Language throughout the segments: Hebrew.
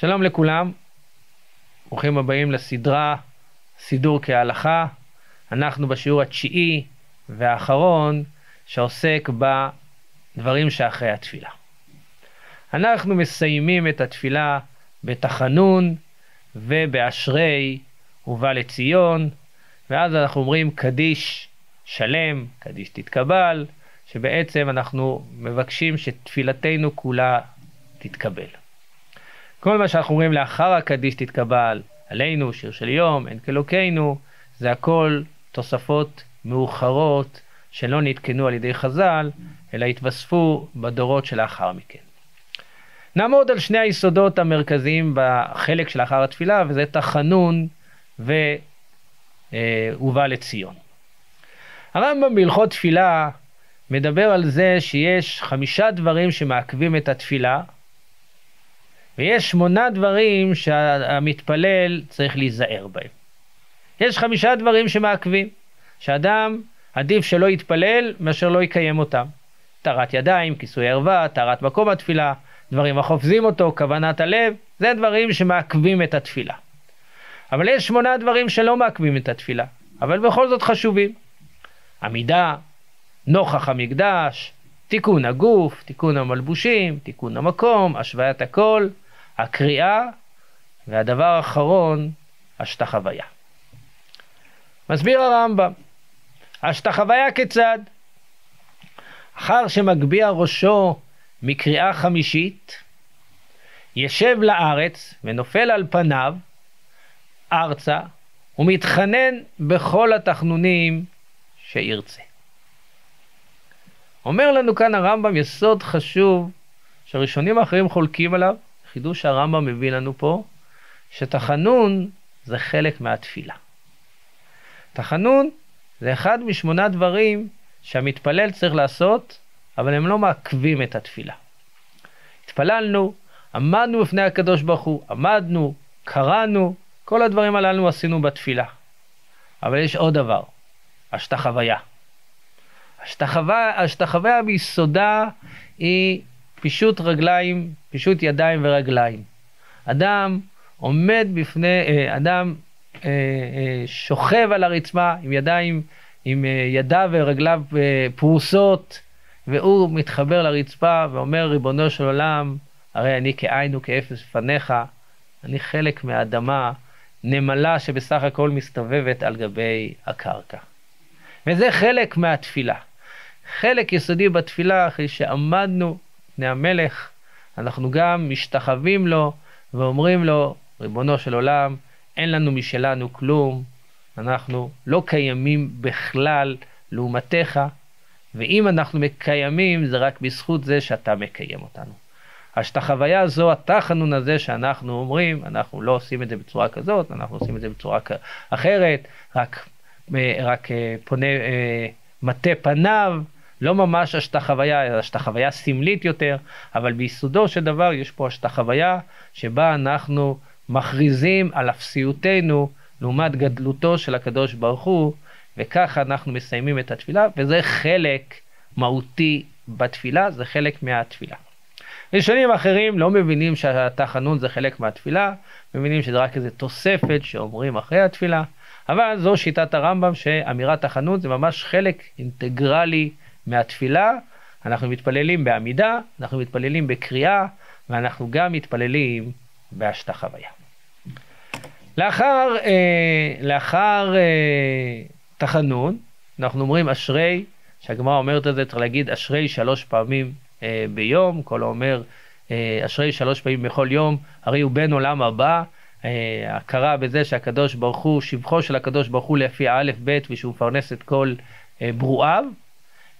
שלום לכולם, ברוכים הבאים לסדרה סידור כהלכה. אנחנו בשיעור התשיעי והאחרון שעוסק בדברים שאחרי התפילה. אנחנו מסיימים את התפילה בתחנון ובאשרי ובא לציון, ואז אנחנו אומרים קדיש שלם, קדיש תתקבל, שבעצם אנחנו מבקשים שתפילתנו כולה תתקבל. כל מה שאנחנו אומרים לאחר הקדיש תתקבל, עלינו, שיר של יום, אין כאלוקינו, זה הכל תוספות מאוחרות שלא נתקנו על ידי חז"ל, אלא התווספו בדורות שלאחר מכן. נעמוד על שני היסודות המרכזיים בחלק שלאחר התפילה, וזה תחנון ובא לציון. הרמב"ם בהלכות תפילה מדבר על זה שיש חמישה דברים שמעכבים את התפילה, ויש שמונה דברים שהמתפלל צריך להיזהר בהם. יש חמישה דברים שמעכבים, שאדם עדיף שלא יתפלל מאשר לא יקיים אותם. טהרת ידיים, כיסוי ערווה, טהרת מקום התפילה, דברים החופזים אותו, כוונת הלב, זה דברים שמעכבים את התפילה. אבל יש שמונה דברים שלא מעכבים את התפילה, אבל בכל זאת חשובים. עמידה, נוכח המקדש, תיקון הגוף, תיקון המלבושים, תיקון המקום, השוויית הכל, הקריאה, והדבר האחרון, השתחוויה. מסביר הרמב"ם, השתחוויה כיצד? אחר שמגביה ראשו מקריאה חמישית, ישב לארץ ונופל על פניו ארצה ומתחנן בכל התחנונים שירצה. אומר לנו כאן הרמב"ם יסוד חשוב שהראשונים האחרים חולקים עליו, חידוש הרמב"ם מביא לנו פה, שתחנון זה חלק מהתפילה. תחנון זה אחד משמונה דברים שהמתפלל צריך לעשות, אבל הם לא מעכבים את התפילה. התפללנו, עמדנו בפני הקדוש ברוך הוא, עמדנו, קראנו, כל הדברים הללו עשינו בתפילה. אבל יש עוד דבר, השתחוויה. השתחוויה ביסודה היא פישוט רגליים, פישוט ידיים ורגליים. אדם עומד בפני, אה, אדם אה, אה, שוכב על הרצפה עם ידיים, עם ידיו ורגליו פרוסות, והוא מתחבר לרצפה ואומר, ריבונו של עולם, הרי אני כאין וכאפס לפניך, אני חלק מהאדמה, נמלה שבסך הכל מסתובבת על גבי הקרקע. וזה חלק מהתפילה. חלק יסודי בתפילה, אחרי שעמדנו לפני המלך, אנחנו גם משתחווים לו ואומרים לו, ריבונו של עולם, אין לנו משלנו כלום, אנחנו לא קיימים בכלל לעומתך, ואם אנחנו מקיימים זה רק בזכות זה שאתה מקיים אותנו. השתחוויה הזו, התחנון הזה שאנחנו אומרים, אנחנו לא עושים את זה בצורה כזאת, אנחנו עושים את זה בצורה אחרת, רק, רק אה, פונה, אה, מטה פניו, לא ממש השתחוויה, אלא השתחוויה סמלית יותר, אבל ביסודו של דבר יש פה השתחוויה שבה אנחנו מכריזים על אפסיותנו לעומת גדלותו של הקדוש ברוך הוא, וככה אנחנו מסיימים את התפילה, וזה חלק מהותי בתפילה, זה חלק מהתפילה. ראשונים אחרים לא מבינים שהתחנון זה חלק מהתפילה, מבינים שזה רק איזה תוספת שאומרים אחרי התפילה, אבל זו שיטת הרמב"ם שאמירת תחנון זה ממש חלק אינטגרלי מהתפילה, אנחנו מתפללים בעמידה, אנחנו מתפללים בקריאה, ואנחנו גם מתפללים בהשתחוויה. לאחר, אה, לאחר אה, תחנון, אנחנו אומרים אשרי, שהגמרא אומרת את זה, צריך להגיד אשרי שלוש פעמים אה, ביום, כל האומר אה, אשרי שלוש פעמים בכל יום, הרי הוא בן עולם הבא. אה, הכרה בזה שהקדוש ברוך הוא, שבחו של הקדוש ברוך הוא לפי א' ב' ושהוא מפרנס את כל אה, ברואיו.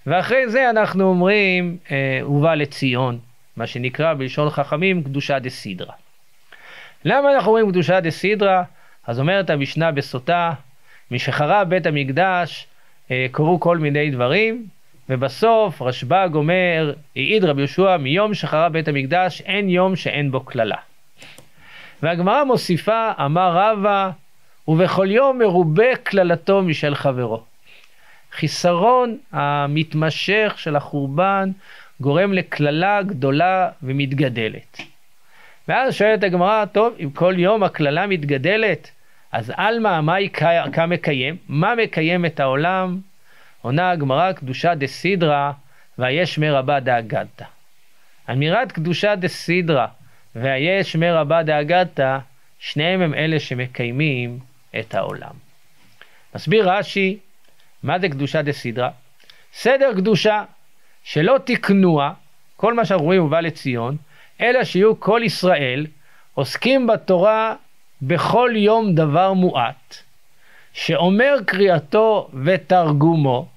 ואחרי זה אנחנו אומרים, אה, ובא לציון, מה שנקרא בלשון חכמים קדושה דה סידרה. למה אנחנו אומרים קדושה דה סידרה? אז אומרת המשנה בסוטה, משחרב בית המקדש אה, קרו כל מיני דברים, ובסוף רשב"ג אומר, העיד רבי יהושע, מיום שחרב בית המקדש אין יום שאין בו קללה. והגמרא מוסיפה, אמר רבא, ובכל יום מרובה קללתו משל חברו. חיסרון המתמשך של החורבן גורם לקללה גדולה ומתגדלת. ואז שואלת הגמרא, טוב, אם כל יום הקללה מתגדלת, אז עלמא, מה מקיים? מה מקיים את העולם? עונה הגמרא, קדושה דסידרא, ויש מרבה דאגדתא. אמירת קדושה דסידרא והיש מרבה דאגדתא, שניהם הם אלה שמקיימים את העולם. מסביר רש"י, מה זה קדושה דסידרא? סדר קדושה שלא תקנוה, כל מה שאנחנו רואים ובא לציון, אלא שיהיו כל ישראל עוסקים בתורה בכל יום דבר מועט, שאומר קריאתו ותרגומו,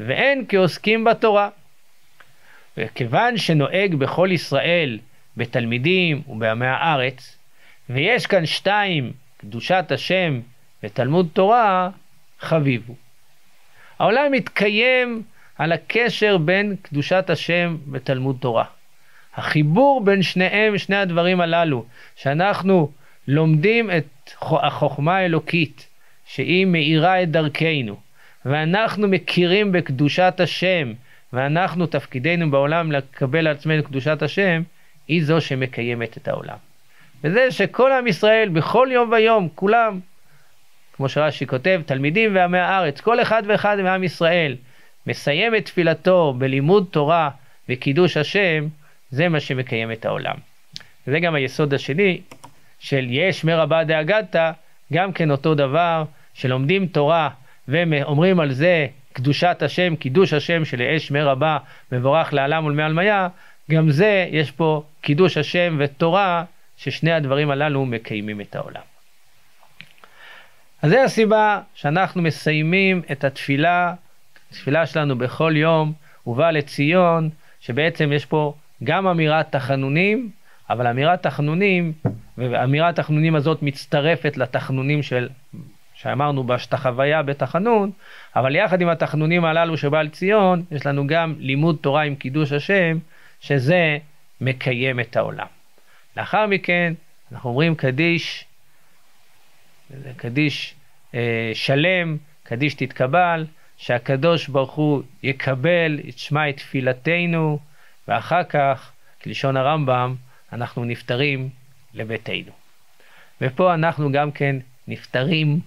ואין כעוסקים בתורה. וכיוון שנוהג בכל ישראל בתלמידים ובעמי הארץ, ויש כאן שתיים, קדושת השם ותלמוד תורה, חביבו. העולם מתקיים על הקשר בין קדושת השם ותלמוד תורה. החיבור בין שניהם, שני הדברים הללו, שאנחנו לומדים את החוכמה האלוקית, שהיא מאירה את דרכנו, ואנחנו מכירים בקדושת השם, ואנחנו תפקידנו בעולם לקבל על עצמנו קדושת השם, היא זו שמקיימת את העולם. וזה שכל עם ישראל בכל יום ויום, כולם, כמו שרש"י כותב, תלמידים ועמי הארץ, כל אחד ואחד מעם ישראל, מסיים את תפילתו בלימוד תורה וקידוש השם, זה מה שמקיים את העולם. וזה גם היסוד השני של יש מרבה דאגתא, גם כן אותו דבר, שלומדים תורה ואומרים על זה קדושת השם, קידוש השם של אש מרבה, מבורך לעלם ולמעלמיה, גם זה יש פה קידוש השם ותורה, ששני הדברים הללו מקיימים את העולם. אז זו הסיבה שאנחנו מסיימים את התפילה, התפילה שלנו בכל יום, ובא לציון, שבעצם יש פה גם אמירת תחנונים, אבל אמירת תחנונים, ואמירת תחנונים הזאת מצטרפת לתחנונים של, שאמרנו בשתחוויה בתחנון, אבל יחד עם התחנונים הללו שבא לציון, יש לנו גם לימוד תורה עם קידוש השם, שזה מקיים את העולם. לאחר מכן אנחנו אומרים קדיש, קדיש אה, שלם, קדיש תתקבל, שהקדוש ברוך הוא יקבל, ישמע את תפילתנו, ואחר כך, כלשון הרמב"ם, אנחנו נפטרים לביתנו. ופה אנחנו גם כן נפטרים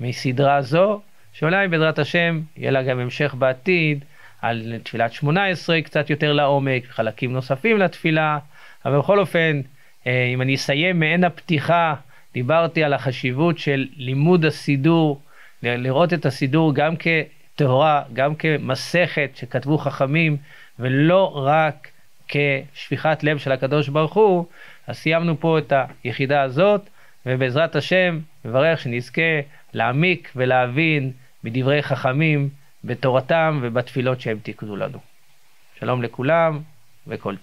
מסדרה זו, שאולי בעזרת השם יהיה לה גם המשך בעתיד על תפילת שמונה עשרה קצת יותר לעומק, חלקים נוספים לתפילה, אבל בכל אופן, אה, אם אני אסיים מעין הפתיחה, דיברתי על החשיבות של לימוד הסידור, לראות את הסידור גם כטהורה, גם כמסכת שכתבו חכמים, ולא רק כשפיכת לב של הקדוש ברוך הוא, אז סיימנו פה את היחידה הזאת, ובעזרת השם, מברך שנזכה להעמיק ולהבין מדברי חכמים בתורתם ובתפילות שהם תיקנו לנו. שלום לכולם וכל טוב.